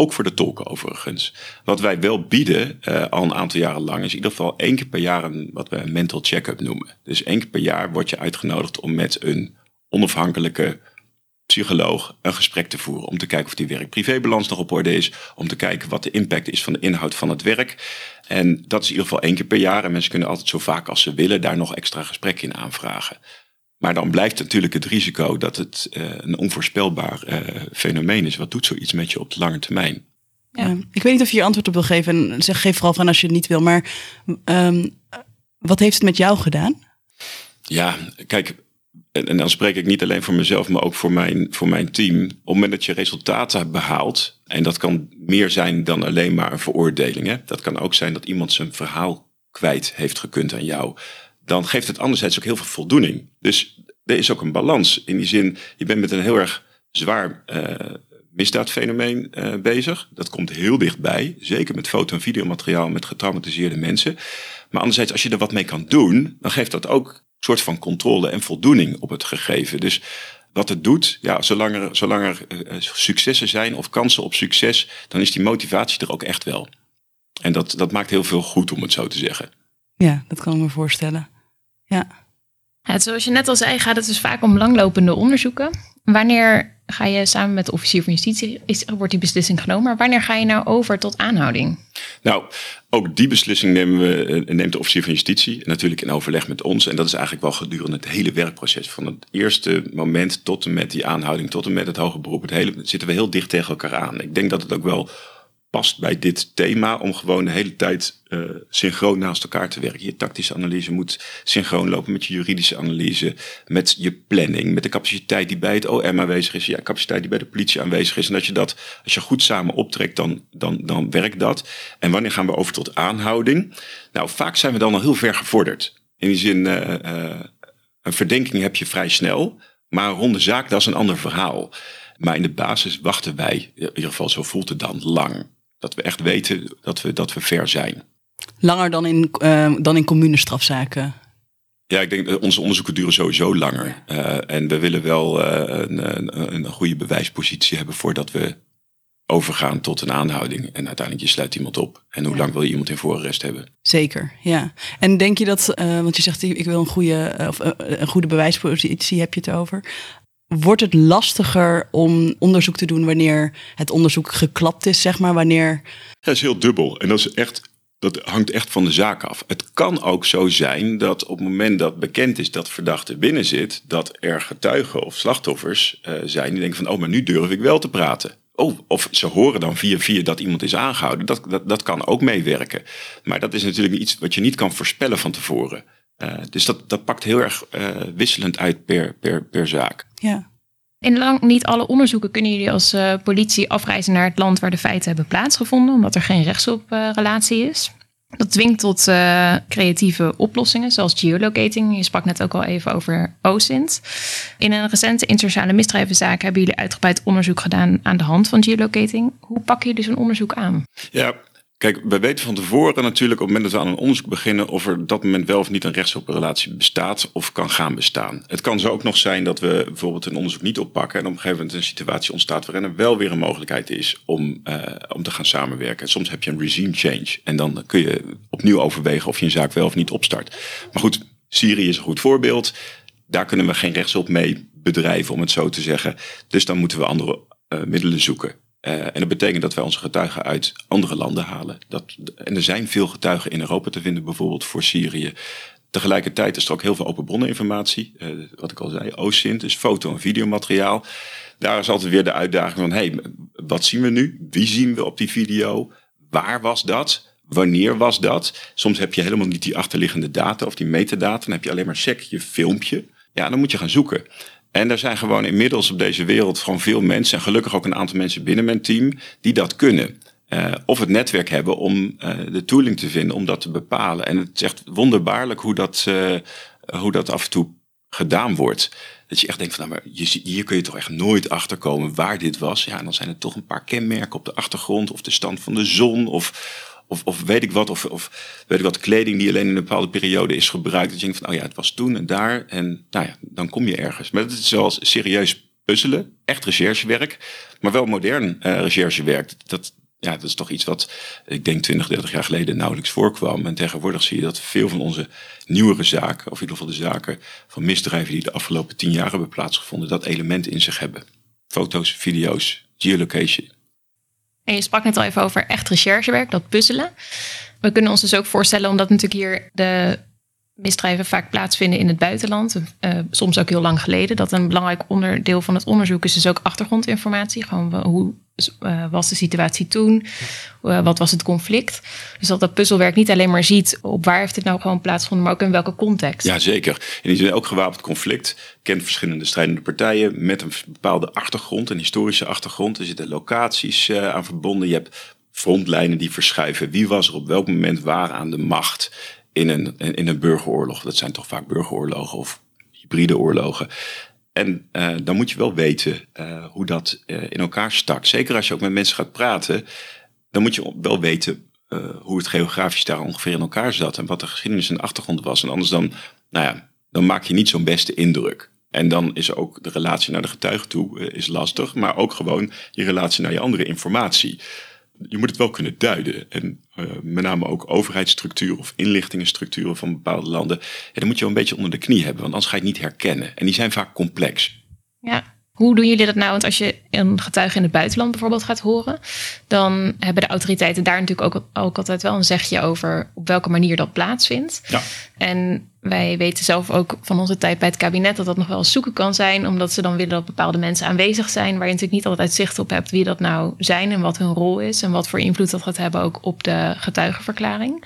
Ook voor de tolken overigens. Wat wij wel bieden, uh, al een aantal jaren lang, is in ieder geval één keer per jaar een, wat we een mental check-up noemen. Dus één keer per jaar word je uitgenodigd om met een onafhankelijke psycholoog een gesprek te voeren. Om te kijken of die werk-privébalans nog op orde is. Om te kijken wat de impact is van de inhoud van het werk. En dat is in ieder geval één keer per jaar. En mensen kunnen altijd zo vaak als ze willen daar nog extra gesprekken in aanvragen. Maar dan blijft natuurlijk het risico dat het uh, een onvoorspelbaar uh, fenomeen is. Wat doet zoiets met je op de lange termijn? Ja. ik weet niet of je hier antwoord op wil geven. En zeg, geef vooral van als je het niet wil. Maar um, wat heeft het met jou gedaan? Ja, kijk, en, en, dan spreek ik niet alleen voor mezelf, maar ook voor mijn, voor mijn team. Op het moment dat je resultaten behaalt, en dat kan meer zijn dan alleen maar een veroordeling. Hè? Dat kan ook zijn dat iemand zijn verhaal kwijt heeft gekund aan jou dan geeft het anderzijds ook heel veel voldoening. Dus er is ook een balans. In die zin, je bent met een heel erg zwaar uh, misdaadfenomeen uh, bezig. Dat komt heel dichtbij. Zeker met foto- en videomateriaal met getraumatiseerde mensen. Maar anderzijds, als je er wat mee kan doen, dan geeft dat ook een soort van controle en voldoening op het gegeven. Dus wat het doet, ja, zolang er, uh, successen zijn of kansen op succes, dan is die motivatie er ook echt wel. En dat, dat maakt heel veel goed, om het zo te zeggen. Ja, dat kan ik me voorstellen. Ja. ja. Zoals je net al zei, gaat het dus vaak om langlopende onderzoeken. Wanneer ga je samen met de officier van justitie, is, wordt die beslissing genomen, maar wanneer ga je nou over tot aanhouding? Nou, ook die beslissing nemen we, eh, neemt de officier van justitie, natuurlijk in overleg met ons. En dat is eigenlijk wel gedurende het hele werkproces. Van het eerste moment tot en met die aanhouding, tot en met het hoger beroep. Het hele, zitten we heel dicht tegen elkaar aan. Ik denk dat het ook wel past bij dit thema om gewoon de hele tijd uh, synchroon naast elkaar te werken. Je tactische analyse moet synchroon lopen met je juridische analyse, met je planning, met de capaciteit die bij het OM aanwezig is, ja, capaciteit die bij de politie aanwezig is. En dat je dat, als je goed samen optrekt, dan, dan, dan werkt dat. En wanneer gaan we over tot aanhouding? Nou, vaak zijn we dan al heel ver gevorderd. In die zin, uh, uh, een verdenking heb je vrij snel, maar een ronde zaak, dat is een ander verhaal. Maar in de basis wachten wij, in ieder geval zo voelt het dan, lang. Dat we echt weten dat we, dat we ver zijn. Langer dan in, uh, dan in communestrafzaken? Ja, ik denk dat onze onderzoeken duren sowieso langer. Uh, en we willen wel uh, een, een, een, goede bewijspositie hebben voordat we overgaan tot een aanhouding. En uiteindelijk je sluit iemand op. En hoe ja. lang wil je iemand in voorarrest hebben? Zeker, ja. En denk je dat, want je zegt ik wil een goede, of een goede bewijspositie, heb je het over. Wordt het lastiger om onderzoek te doen wanneer het onderzoek geklapt is, zeg maar? Wanneer... Dat is heel dubbel. En dat, is echt, dat hangt echt van de zaak af. Het kan ook zo zijn dat op het moment dat bekend is dat verdachte binnen zit, dat er getuigen of slachtoffers uh, zijn die denken van, oh, maar nu durf ik wel te praten. Oh, of ze horen dan via via dat iemand is aangehouden. Dat, dat, dat kan ook meewerken. Maar dat is natuurlijk iets wat je niet kan voorspellen van tevoren. Uh, dus dat, dat pakt heel erg uh, wisselend uit per, per, per zaak. Ja. In lang niet alle onderzoeken kunnen jullie als uh, politie afreizen naar het land waar de feiten hebben plaatsgevonden, omdat er geen rechtsoprelatie is. Dat dwingt tot uh, creatieve oplossingen, zoals geolocating. Je sprak net ook al even over OSINT. In een recente internationale misdrijvenzaak hebben jullie uitgebreid onderzoek gedaan aan de hand van geolocating. Hoe pakken jullie zo'n onderzoek aan? Ja, Kijk, we weten van tevoren natuurlijk op het moment dat we aan een onderzoek beginnen of er op dat moment wel of niet een rechtsoprelatie bestaat of kan gaan bestaan. Het kan zo ook nog zijn dat we bijvoorbeeld een onderzoek niet oppakken en op een gegeven moment een situatie ontstaat waarin er wel weer een mogelijkheid is om, uh, om te gaan samenwerken. soms heb je een regime change en dan kun je opnieuw overwegen of je een zaak wel of niet opstart. Maar goed, Syrië is een goed voorbeeld daar kunnen we geen rechtshulp mee bedrijven, om het zo te zeggen. Dus dan moeten we andere uh, middelen zoeken. Uh, en dat betekent dat wij onze getuigen uit andere landen halen. Dat, en er zijn veel getuigen in Europa te vinden, bijvoorbeeld voor Syrië. Tegelijkertijd is er ook heel veel open bronneninformatie. Uh, wat ik al zei, OSINT, dus foto- en videomateriaal. Daar is altijd weer de uitdaging van, hey, wat zien we nu? Wie zien we op die video? Waar was dat? Wanneer was dat? Soms heb je helemaal niet die achterliggende data of die metadata. Dan heb je alleen maar sec je filmpje. Ja, dan moet je gaan zoeken. En er zijn gewoon inmiddels op deze wereld gewoon veel mensen, en gelukkig ook een aantal mensen binnen mijn team, die dat kunnen. Uh, of het netwerk hebben om uh, de tooling te vinden om dat te bepalen. En het is echt wonderbaarlijk hoe dat, uh, hoe dat af en toe gedaan wordt. Dat je echt denkt van, nou, maar je, hier kun je toch echt nooit achterkomen waar dit was. Ja, en dan zijn er toch een paar kenmerken op de achtergrond of de stand van de zon of, of, of weet ik wat, of, of weet ik wat, kleding die alleen in een bepaalde periode is gebruikt. Dat je denkt van, oh ja, het was toen en daar. En nou ja, dan kom je ergens. Maar het is zoals serieus puzzelen, echt recherchewerk, maar wel modern uh, recherchewerk. Dat, ja, dat is toch iets wat ik denk 20, 30 jaar geleden nauwelijks voorkwam. En tegenwoordig zie je dat veel van onze nieuwere zaken, of in ieder geval de zaken van misdrijven die de afgelopen tien jaar hebben plaatsgevonden, dat element in zich hebben. Foto's, video's, geolocation. En je sprak net al even over echt recherchewerk, dat puzzelen. We kunnen ons dus ook voorstellen, omdat natuurlijk hier de misdrijven vaak plaatsvinden in het buitenland, uh, soms ook heel lang geleden, dat een belangrijk onderdeel van het onderzoek is dus ook achtergrondinformatie. Gewoon hoe was de situatie toen, uh, wat was het conflict. Dus dat dat puzzelwerk niet alleen maar ziet op waar heeft dit nou gewoon plaatsgevonden, maar ook in welke context. Ja, zeker. In elk gewapend conflict kent verschillende strijdende partijen met een bepaalde achtergrond, een historische achtergrond. Er zitten locaties aan verbonden. Je hebt frontlijnen die verschuiven. Wie was er op welk moment waar aan de macht? in een, in een burgeroorlog. Dat zijn toch vaak burgeroorlogen of hybride oorlogen. En uh, dan moet je wel weten uh, hoe dat uh, in elkaar stak. Zeker als je ook met mensen gaat praten, dan moet je wel weten hoe het geografisch daar ongeveer in elkaar zat. En wat de geschiedenis en achtergrond was. En anders dan, nou ja, dan maak je niet zo'n beste indruk. En dan is ook de relatie naar de getuige toe is lastig. Maar ook gewoon je relatie naar je andere informatie je moet het wel kunnen duiden. En uh, met name ook overheidsstructuren of inlichtingenstructuren van bepaalde landen. Ja, dan moet je wel een beetje onder de knie hebben, want anders ga je het niet herkennen. En die zijn vaak complex. Ja, hoe doen jullie dat nou? Want als je een getuige in het buitenland bijvoorbeeld gaat horen, dan hebben de autoriteiten daar natuurlijk ook, ook altijd wel een zegje over op welke manier dat plaatsvindt. Ja. En wij weten zelf ook van onze tijd bij het kabinet dat dat nog wel zoeken kan zijn, omdat ze dan willen dat bepaalde mensen aanwezig zijn, waar je natuurlijk niet altijd zicht op hebt wie dat nou zijn en wat hun rol is en wat voor invloed dat gaat hebben ook op de getuigenverklaring.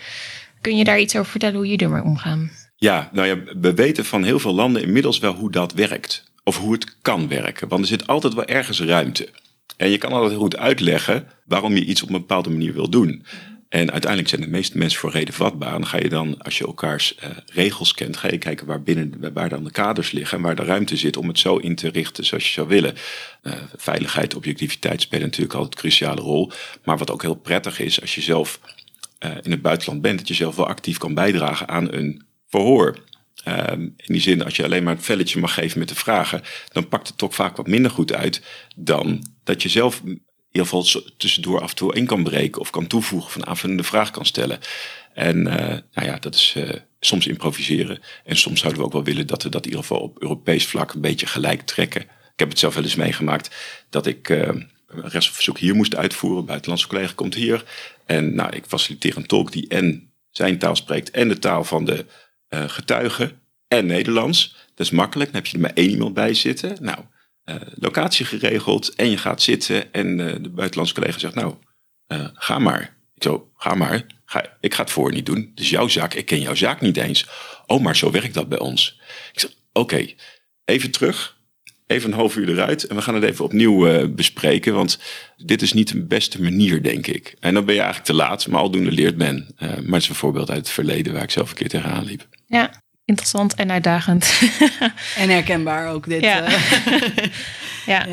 Kun je daar iets over vertellen hoe je ermee omgaan? Ja, nou ja, we weten van heel veel landen inmiddels wel hoe dat werkt of hoe het kan werken. Want er zit altijd wel ergens ruimte. En je kan altijd goed uitleggen waarom je iets op een bepaalde manier wil doen. En uiteindelijk zijn de meeste mensen voor reden vatbaar. En dan ga je dan, als je elkaars uh, regels kent, ga je kijken waar, binnen, waar dan de kaders liggen en waar de ruimte zit om het zo in te richten zoals je zou willen. Uh, veiligheid, objectiviteit spelen natuurlijk altijd een cruciale rol. Maar wat ook heel prettig is, als je zelf uh, in het buitenland bent, dat je zelf wel actief kan bijdragen aan een verhoor. Um, in die zin, als je alleen maar een velletje mag geven met de vragen, dan pakt het toch vaak wat minder goed uit dan dat je zelf in ieder geval tussendoor af en toe in kan breken of kan toevoegen of een aanvullende vraag kan stellen. En uh, nou ja, dat is uh, soms improviseren. En soms zouden we ook wel willen dat we dat in ieder geval op Europees vlak een beetje gelijk trekken. Ik heb het zelf wel eens meegemaakt dat ik uh, een rechtsverzoek hier moest uitvoeren. Een buitenlandse collega komt hier. En nou, ik faciliteer een tolk die en zijn taal spreekt en de taal van de getuigen en Nederlands. Dat is makkelijk. Dan heb je er maar één iemand bij zitten. Nou, uh, locatie geregeld en je gaat zitten en uh, de buitenlandse collega zegt, nou, ga maar. Ik zo, ga maar. Ga, ik ga het voor niet doen. Dus jouw zaak, ik ken jouw zaak niet eens. Oh, maar zo werkt dat bij ons. Ik zeg, oké, even terug. Even een half uur eruit en we gaan het even opnieuw uh, bespreken. Want dit is niet de beste manier, denk ik. En dan ben je eigenlijk te laat, maar aldoende leert men. Uh, maar het is een voorbeeld uit het verleden waar ik zelf een keer tegenaan liep. Ja, interessant en uitdagend. en herkenbaar ook dit. Ja. Uh. ja.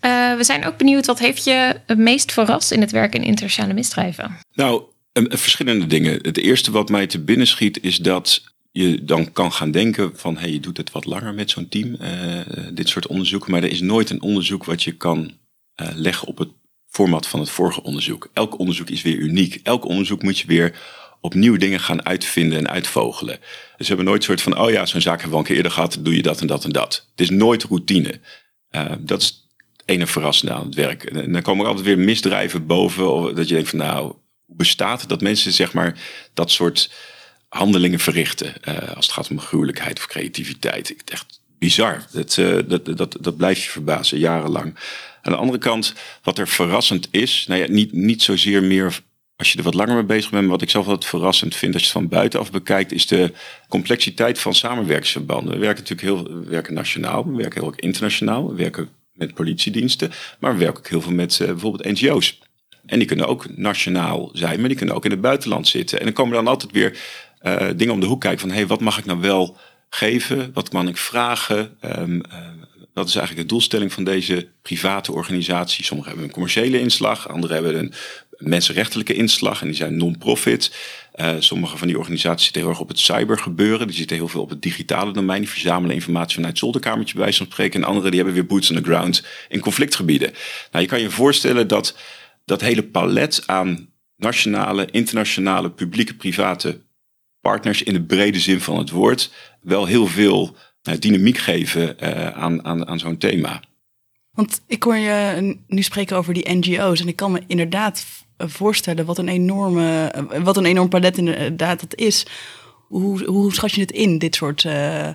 ja. we zijn ook benieuwd, wat heeft je het meest verrast in het werk in internationale misdrijven? Nou, verschillende dingen. Het eerste wat mij te binnen schiet is dat je dan kan gaan denken van hey, je doet het wat langer met zo'n team, uh, dit soort onderzoeken, maar er is nooit een onderzoek wat je kan uh, leggen op het format van het vorige onderzoek. Elk onderzoek is weer uniek. Elk onderzoek moet je weer opnieuw dingen gaan uitvinden en uitvogelen. Dus we hebben nooit soort van, oh ja, zo'n zaak hebben we al een keer eerder gehad, doe je dat en dat en dat. Het is nooit routine. Uh, dat is het ene verrassende aan het werk. En dan komen er altijd weer misdrijven boven, of dat je denkt van nou, hoe bestaat het dat mensen zeg maar dat soort handelingen verrichten uh, als het gaat om gruwelijkheid of creativiteit. Echt bizar. Dat, uh, dat, dat, dat blijf je verbazen, jarenlang. Aan de andere kant, wat er verrassend is, nou ja, niet, niet zozeer meer als je er wat langer mee bezig bent, maar wat ik zelf wat verrassend vind als je het van buitenaf bekijkt, is de complexiteit van samenwerkingsverbanden. We werken natuurlijk heel we werken nationaal, we werken heel ook internationaal, we werken met politiediensten, maar we werken ook heel veel met uh, bijvoorbeeld NGO's. En die kunnen ook nationaal zijn, maar die kunnen ook in het buitenland zitten. En dan komen dan altijd weer uh, dingen om de hoek kijken van, hey, wat mag ik nou wel geven? Wat kan ik vragen? Um, dat is eigenlijk de doelstelling van deze private organisatie. Sommigen hebben een commerciële inslag, anderen hebben een mensenrechtelijke inslag en die zijn non-profit. Uh, sommige van die organisaties zitten heel erg op het cybergebeuren. Die zitten heel veel op het digitale domein. Die verzamelen informatie vanuit het zolderkamertje bij van spreken. En anderen die hebben weer boots on the ground in conflictgebieden. Nou, je kan je voorstellen dat dat hele palet aan nationale, internationale, publieke, private partners in de brede zin van het woord wel heel veel uh, dynamiek geven uh, aan, aan, aan zo'n thema. Want ik hoor je nu spreken over die NGO's en ik kan me inderdaad voorstellen wat een enorme, wat een enorm palet inderdaad dat is. Hoe, hoe schat je het in, dit soort... Uh,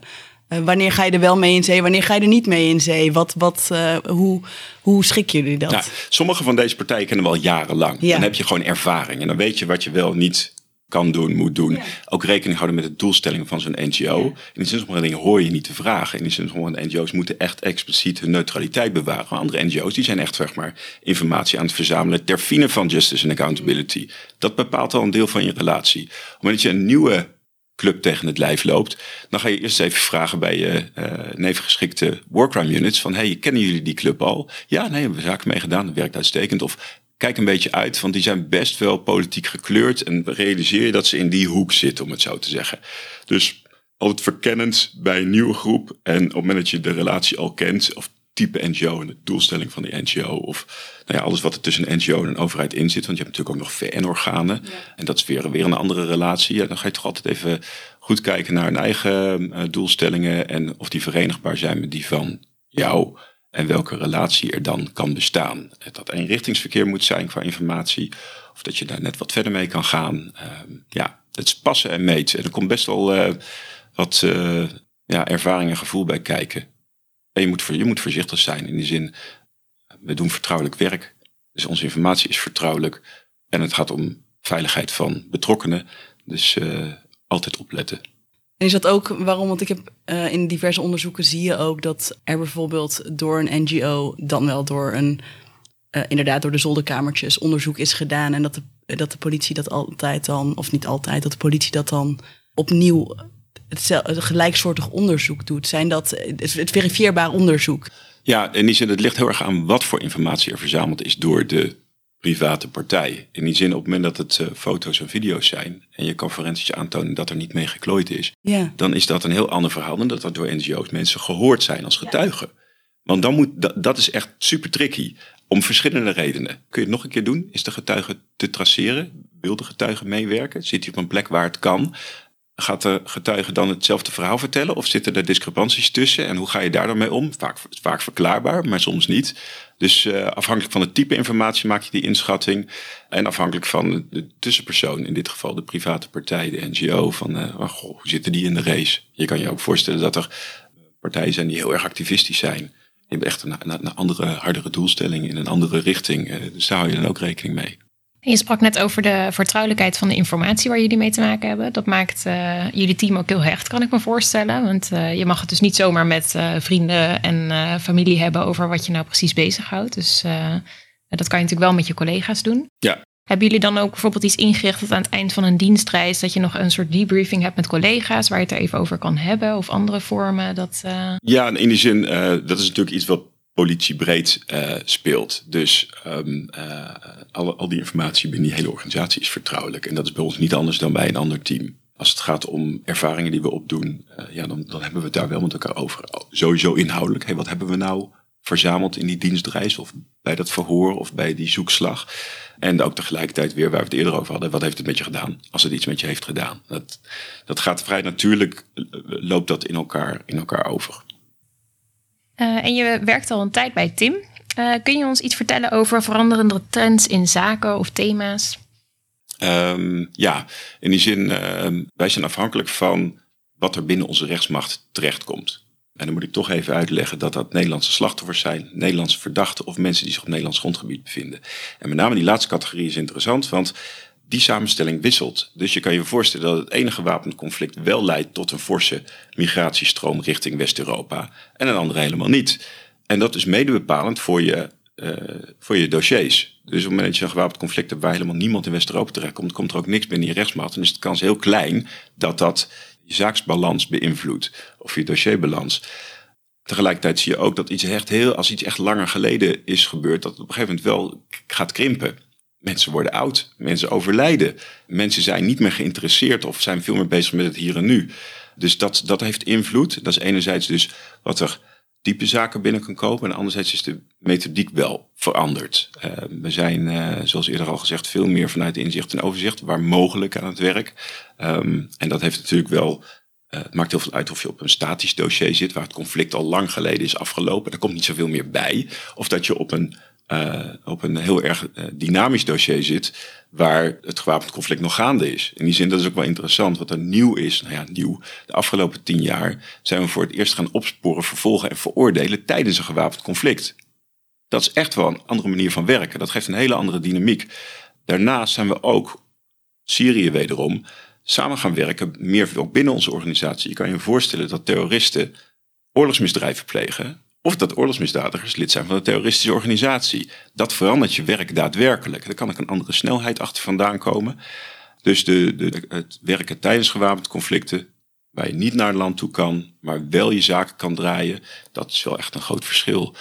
wanneer ga je er wel mee in zee? Wanneer ga je er niet mee in zee? Wat, wat, uh, hoe, hoe schikken jullie dat? Nou, sommige van deze partijen kennen we al jarenlang. Ja. Dan heb je gewoon ervaring. En dan weet je wat je wel niet kan doen, moet doen. Ook rekening houden met de doelstellingen van zo'n NGO. In die zin sommige dingen hoor je niet te vragen. In die zin sommige NGO's moeten echt expliciet hun neutraliteit bewaren. Maar andere NGO's die zijn echt zeg maar, informatie aan het verzamelen ter fine van justice en accountability. Dat bepaalt al een deel van je relatie. Op het moment dat je een nieuwe club tegen het lijf loopt, dan ga je eerst even vragen bij je uh, nevengeschikte workcrime units van, hey, kennen jullie die club al? Ja, nee, hebben we zaken mee gedaan, dat werkt uitstekend. Of kijk een beetje uit, want die zijn best wel politiek gekleurd. En realiseer je dat ze in die hoek zitten, om het zo te zeggen. Dus altijd verkennend bij een nieuwe groep. En op het moment dat je de relatie al kent, of type NGO en de doelstelling van die NGO. Of nou ja, alles wat er tussen een NGO en een overheid in zit. Want je hebt natuurlijk ook nog VN-organen. En dat is weer, weer een andere relatie. Ja, dan ga je toch altijd even goed kijken naar hun eigen uh, doelstellingen. En of die verenigbaar zijn met die van jou en welke relatie er dan kan bestaan. Dat eenrichtingsverkeer moet zijn qua informatie, of dat je daar net wat verder mee kan gaan. Uh, ja, het is passen en meten. En er komt best wel uh, wat uh, ja, ervaring en gevoel bij kijken. En je moet, je moet voorzichtig zijn in die zin, we doen vertrouwelijk werk. Dus onze informatie is vertrouwelijk. En het gaat om veiligheid van betrokkenen. Dus uh, altijd opletten. En is dat ook waarom? Want ik heb uh, in diverse onderzoeken zie je ook dat er bijvoorbeeld door een NGO, dan wel door een, uh, inderdaad door de zolderkamertjes, onderzoek is gedaan. En dat de, dat de politie dat altijd dan, of niet altijd, dat de politie dat dan opnieuw hetzelfde, gelijksoortig onderzoek doet. Zijn dat het verifieerbaar onderzoek? Ja, in die zin, het ligt heel erg aan wat voor informatie er verzameld is door de private partij. In die zin, op het moment dat het uh, foto's en video's zijn en je kan forensisch aantonen dat er niet mee geklooid is, ja. dan is dat een heel ander verhaal dan dat er door NGO's mensen gehoord zijn als getuigen. Ja. Want dan moet, dat, dat is echt super tricky. Om verschillende redenen. Kun je het nog een keer doen? Is de getuige te traceren? Wil de getuige meewerken? Zit hij op een plek waar het kan? Gaat de getuige dan hetzelfde verhaal vertellen? Of zitten er discrepanties tussen? En hoe ga je daar dan mee om? Vaak, vaak verklaarbaar, maar soms niet. Dus uh, afhankelijk van het type informatie maak je die inschatting. En afhankelijk van de tussenpersoon, in dit geval de private partij, de NGO, van oh, goh, hoe zitten die in de race? Je kan je ook voorstellen dat er partijen zijn die heel erg activistisch zijn. Die hebben echt een, een, andere, hardere doelstelling in een andere richting. Uh, dus daar hou je dan ook rekening mee. Je sprak net over de vertrouwelijkheid van de informatie waar jullie mee te maken hebben. Dat maakt uh, jullie team ook heel hecht, kan ik me voorstellen. Want uh, je mag het dus niet zomaar met uh, vrienden en familie hebben over wat je nou precies bezighoudt. Dus dat kan je natuurlijk wel met je collega's doen. Ja. Hebben jullie dan ook bijvoorbeeld iets ingericht dat aan het eind van een dienstreis dat je nog een soort debriefing hebt met collega's waar je het er even over kan hebben of andere vormen? Dat, Ja, in die zin, dat is natuurlijk iets wat politiebreed uh, speelt. Dus um, al, die informatie binnen die hele organisatie is vertrouwelijk. En dat is bij ons niet anders dan bij een ander team. Als het gaat om ervaringen die we opdoen, uh, ja, dan, dan hebben we het daar wel met elkaar over. Sowieso inhoudelijk. Hey, wat hebben we nou verzameld in die dienstreis of bij dat verhoor of bij die zoekslag. En ook tegelijkertijd weer waar we het eerder over hadden, wat heeft het met je gedaan als het iets met je heeft gedaan. Dat, dat gaat vrij natuurlijk, eh, loopt dat in elkaar, in elkaar over. Uh, en je werkt al een tijd bij Tim. Uh, kun je ons iets vertellen over veranderende trends in zaken of thema's? Um, ja, in die zin, uh, wij zijn afhankelijk van wat er binnen onze rechtsmacht terechtkomt. En dan moet ik toch even uitleggen dat dat Nederlandse slachtoffers zijn, Nederlandse verdachten of mensen die zich op Nederlands grondgebied bevinden. En met name die laatste categorie is interessant, want die samenstelling wisselt. Dus je kan je voorstellen dat het enige wapenconflict wel leidt tot een forse migratiestroom richting West-Europa en een andere helemaal niet. En dat is mede bepalend voor je, uh, voor je dossiers. Dus op het moment dat je een gewapend conflict hebt waar helemaal niemand in West-Europa terechtkomt, komt er ook niks binnen je rechtsmacht. En is de kans heel klein dat dat je zaaksbalans beïnvloedt of je dossierbalans. Tegelijkertijd zie je ook dat iets echt heel, als iets echt langer geleden is gebeurd, dat het op een gegeven moment wel gaat krimpen. Mensen worden oud, mensen overlijden, mensen zijn niet meer geïnteresseerd of zijn veel meer bezig met het hier en nu. Dus dat, dat heeft invloed. Dat is enerzijds dus wat er diepe zaken binnen kan kopen. En anderzijds is de methodiek wel veranderd. Uh, we zijn, uh, zoals eerder al gezegd, veel meer vanuit inzicht en overzicht, waar mogelijk aan het werk. Um, en dat heeft natuurlijk wel. Uh, het maakt heel veel uit of je op een statisch dossier zit, waar het conflict al lang geleden is afgelopen. Er komt niet zoveel meer bij. Of dat je op een uh, op een heel erg uh, dynamisch dossier zit, waar het gewapend conflict nog gaande is. In die zin, dat is ook wel interessant. Wat er nieuw is, nou ja, nieuw. De afgelopen tien jaar zijn we voor het eerst gaan opsporen, vervolgen en veroordelen tijdens een gewapend conflict. Dat is echt wel een andere manier van werken. Dat geeft een hele andere dynamiek. Daarnaast zijn we ook, Syrië wederom, samen gaan werken, meer ook binnen onze organisatie. Je kan je voorstellen dat terroristen oorlogsmisdrijven plegen of dat oorlogsmisdadigers lid zijn van een terroristische organisatie. Dat verandert je werk daadwerkelijk. Er kan ook een andere snelheid achter vandaan komen. Dus de, de, het werken tijdens gewapend conflicten, waar je niet naar land toe kan, maar wel je zaken kan draaien, dat is wel echt een groot verschil.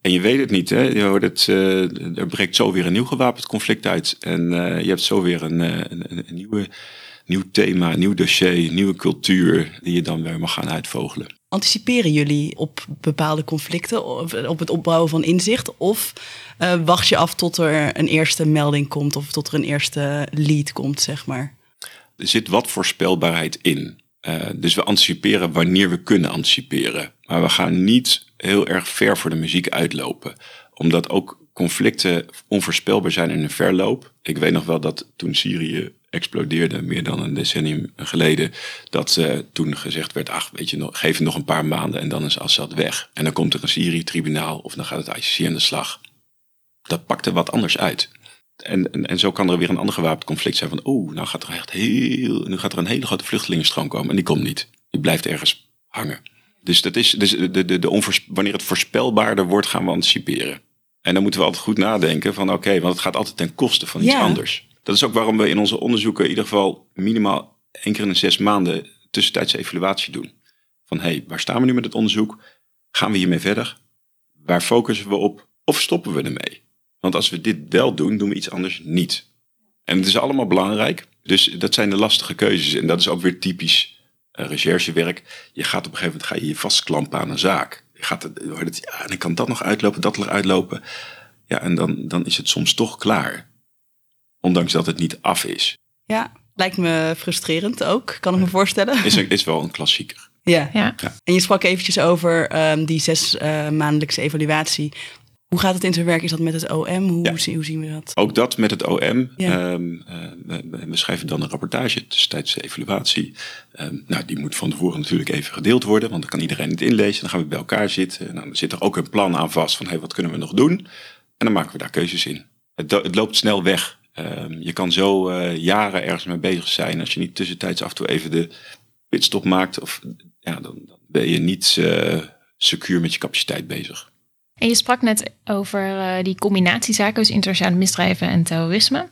En je weet het niet, hè? Je hoort het, uh, er breekt zo weer een nieuw gewapend conflict uit. En uh, je hebt zo weer een, uh, een, een, nieuwe, nieuw thema, een nieuw dossier, een nieuwe cultuur die je dan weer mag gaan uitvogelen. Anticiperen jullie op bepaalde conflicten, op het opbouwen van inzicht? Of uh, wacht je af tot er een eerste melding komt of tot er een eerste lead komt, zeg maar? Er zit wat voorspelbaarheid in. Uh, dus we anticiperen wanneer we kunnen anticiperen. Maar we gaan niet heel erg ver voor de muziek uitlopen. Omdat ook conflicten onvoorspelbaar zijn in een verloop. Ik weet nog wel dat toen Syrië explodeerde meer dan een decennium geleden. Dat uh, toen gezegd werd, ach weet je, nog, geef het nog een paar maanden en dan is Assad weg. En dan komt er een Syrië-tribunaal of dan gaat het ICC aan de slag. Dat pakte wat anders uit. En, en, en, zo kan er weer een ander gewapend conflict zijn van, oeh, nou gaat er echt heel, nu gaat er een hele grote vluchtelingenstroom komen en die komt niet. Die blijft ergens hangen. Dus dat is, dus de, de, de onvoors, wanneer het voorspelbaarder wordt, gaan we anticiperen. En dan moeten we altijd goed nadenken van, oké, want het gaat altijd ten koste van iets ja. anders. Dat is ook waarom we in onze onderzoeken in ieder geval minimaal één keer in de zes maanden tussentijdse evaluatie doen. Van hé, hey, waar staan we nu met het onderzoek? Gaan we hiermee verder? Waar focussen we op? Of stoppen we ermee? Want als we dit wel doen, doen we iets anders niet. En het is allemaal belangrijk. Dus dat zijn de lastige keuzes. En dat is ook weer typisch uh, recherchewerk. Je gaat op een gegeven moment ga je, je vastklampen aan een zaak. Je gaat het, ja, en dan kan dat nog uitlopen, dat nog uitlopen. Ja, en dan, dan is het soms toch klaar. Ondanks dat het niet af is. Ja, lijkt me frustrerend ook, kan ik me voorstellen. Is, is wel een klassieker. Ja. ja. En je sprak eventjes over um, die zes uh, maandelijkse evaluatie. Hoe gaat het in zijn werk? Is dat met het OM? Hoe, ja. hoe zien we dat? Ook dat met het OM. Ja. Um, uh, we, we, schrijven dan een rapportage tussentijdse evaluatie. Um, nou, die moet van tevoren natuurlijk even gedeeld worden, want dan kan iedereen het inlezen. Dan gaan we bij elkaar zitten. Nou, dan zit er ook een plan aan vast van hey, wat kunnen we nog doen? En dan maken we daar keuzes in. Het, het loopt snel weg. Um, je kan zo uh, jaren ergens mee bezig zijn als je niet tussentijds af en toe even de pitstop maakt. Of, ja, dan, dan ben je niet uh, secuur met je capaciteit bezig. En je sprak net over uh, die combinatiezaken, dus internationale misdrijven en terrorisme.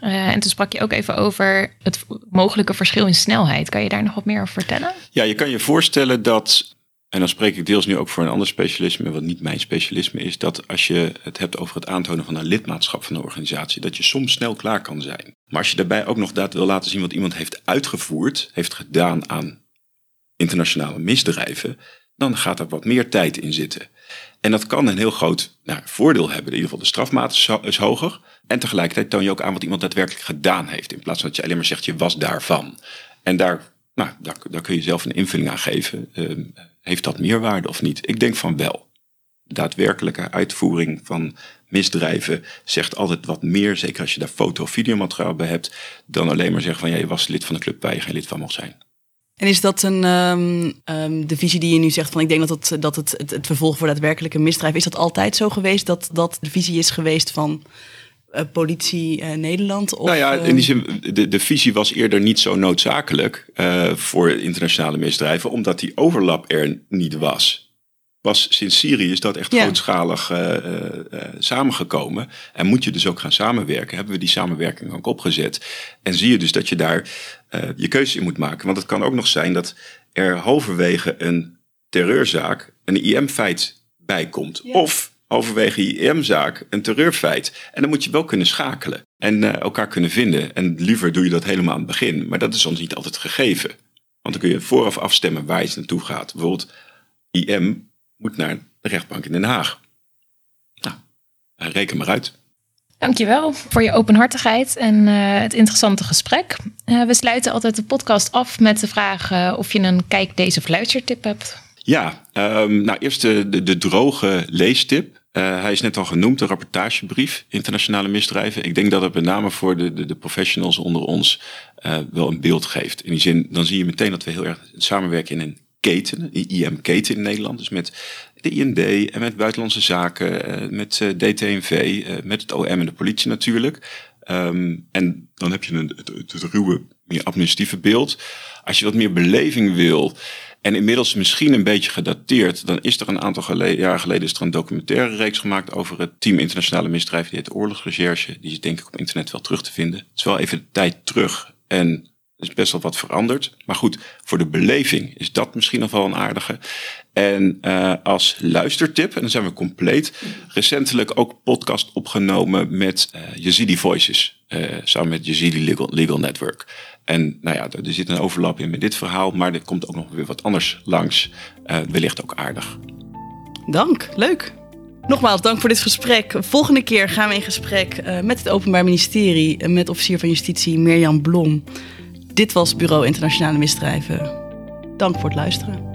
en toen sprak je ook even over het mogelijke verschil in snelheid. Kan je daar nog wat meer over vertellen? Ja, je kan je voorstellen dat en dan spreek ik deels nu ook voor een ander specialisme, wat niet mijn specialisme is, dat als je het hebt over het aantonen van een lidmaatschap van een organisatie, dat je soms snel klaar kan zijn. Maar als je daarbij ook nog dat wil laten zien wat iemand heeft uitgevoerd, heeft gedaan aan internationale misdrijven, dan gaat er wat meer tijd in zitten. En dat kan een heel groot nou, voordeel hebben. In ieder geval de strafmaat is, hoger. En tegelijkertijd toon je ook aan wat iemand daadwerkelijk gedaan heeft. In plaats van dat je alleen maar zegt je was daarvan. En daar, nou, daar, kun je zelf een invulling aan geven. Uh, heeft dat meerwaarde of niet? Ik denk van wel. Daadwerkelijke uitvoering van misdrijven zegt altijd wat meer. Zeker als je daar foto- of videomateriaal bij hebt. Dan alleen maar zeggen van ja, je was lid van een club waar je geen lid van mocht zijn. En is dat een, um, um, de visie die je nu zegt van ik denk dat het, dat het, het, het vervolg voor daadwerkelijke misdrijf, is dat altijd zo geweest dat dat de visie is geweest van politie uh, Nederland? Of, nou ja, in die zin, de, de visie was eerder niet zo noodzakelijk voor internationale misdrijven, omdat die overlap er niet was. Pas sinds Syrië is dat echt ja. grootschalig samengekomen. En moet je dus ook gaan samenwerken. Hebben we die samenwerking ook opgezet. En zie je dus dat je daar je keuze in moet maken. Want het kan ook nog zijn dat er halverwege een terreurzaak een IM-feit bij komt. Ja. Of halverwege IM-zaak een terreurfeit. En dan moet je wel kunnen schakelen en uh, elkaar kunnen vinden. En liever doe je dat helemaal aan het begin. Maar dat is soms niet altijd gegeven. Want dan kun je vooraf afstemmen waar je naartoe gaat. Bijvoorbeeld, IM moet naar de rechtbank in Den Haag. Nou, reken maar uit. Dankjewel voor je openhartigheid en uh, het interessante gesprek. Uh, we sluiten altijd de podcast af met de vraag uh, of je een kijk deze fluistertip hebt. Ja, um, nou eerst de, de, de droge leestip. Uh, hij is net al genoemd, de rapportagebrief internationale misdrijven. Ik denk dat het met name voor de, de, de professionals onder ons uh, wel een beeld geeft. In die zin, dan zie je meteen dat we heel erg samenwerken in een keten, een IM-keten in Nederland. Dus met de IND en met buitenlandse zaken, uh, met DTNV, met het OM en de politie natuurlijk. Um, en dan heb je een, het, het ruwe, meer administratieve beeld. Als je wat meer beleving wil en inmiddels misschien een beetje gedateerd, dan is er een aantal geleden, jaar geleden is er een documentaire reeks gemaakt over het team internationale misdrijven. Die heet Oorlogsrecherche. Die is denk ik op internet wel terug te vinden. Het is wel even tijd terug en er is best wel wat veranderd. Maar goed, voor de beleving is dat misschien nog wel een aardige. En uh, als luistertip, en dan zijn we compleet, recentelijk ook podcast opgenomen met uh, Yazidi Voices. Uh, samen met Yazidi Legal Network. En nou ja, er zit een overlap in met dit verhaal, maar er komt ook nog weer wat anders langs. Uh, wellicht ook aardig. Dank, leuk. Nogmaals, dank voor dit gesprek. Volgende keer gaan we in gesprek uh, met het Openbaar Ministerie, met officier van Justitie Mirjam Blom. Dit was Bureau Internationale Misdrijven. Dank voor het luisteren.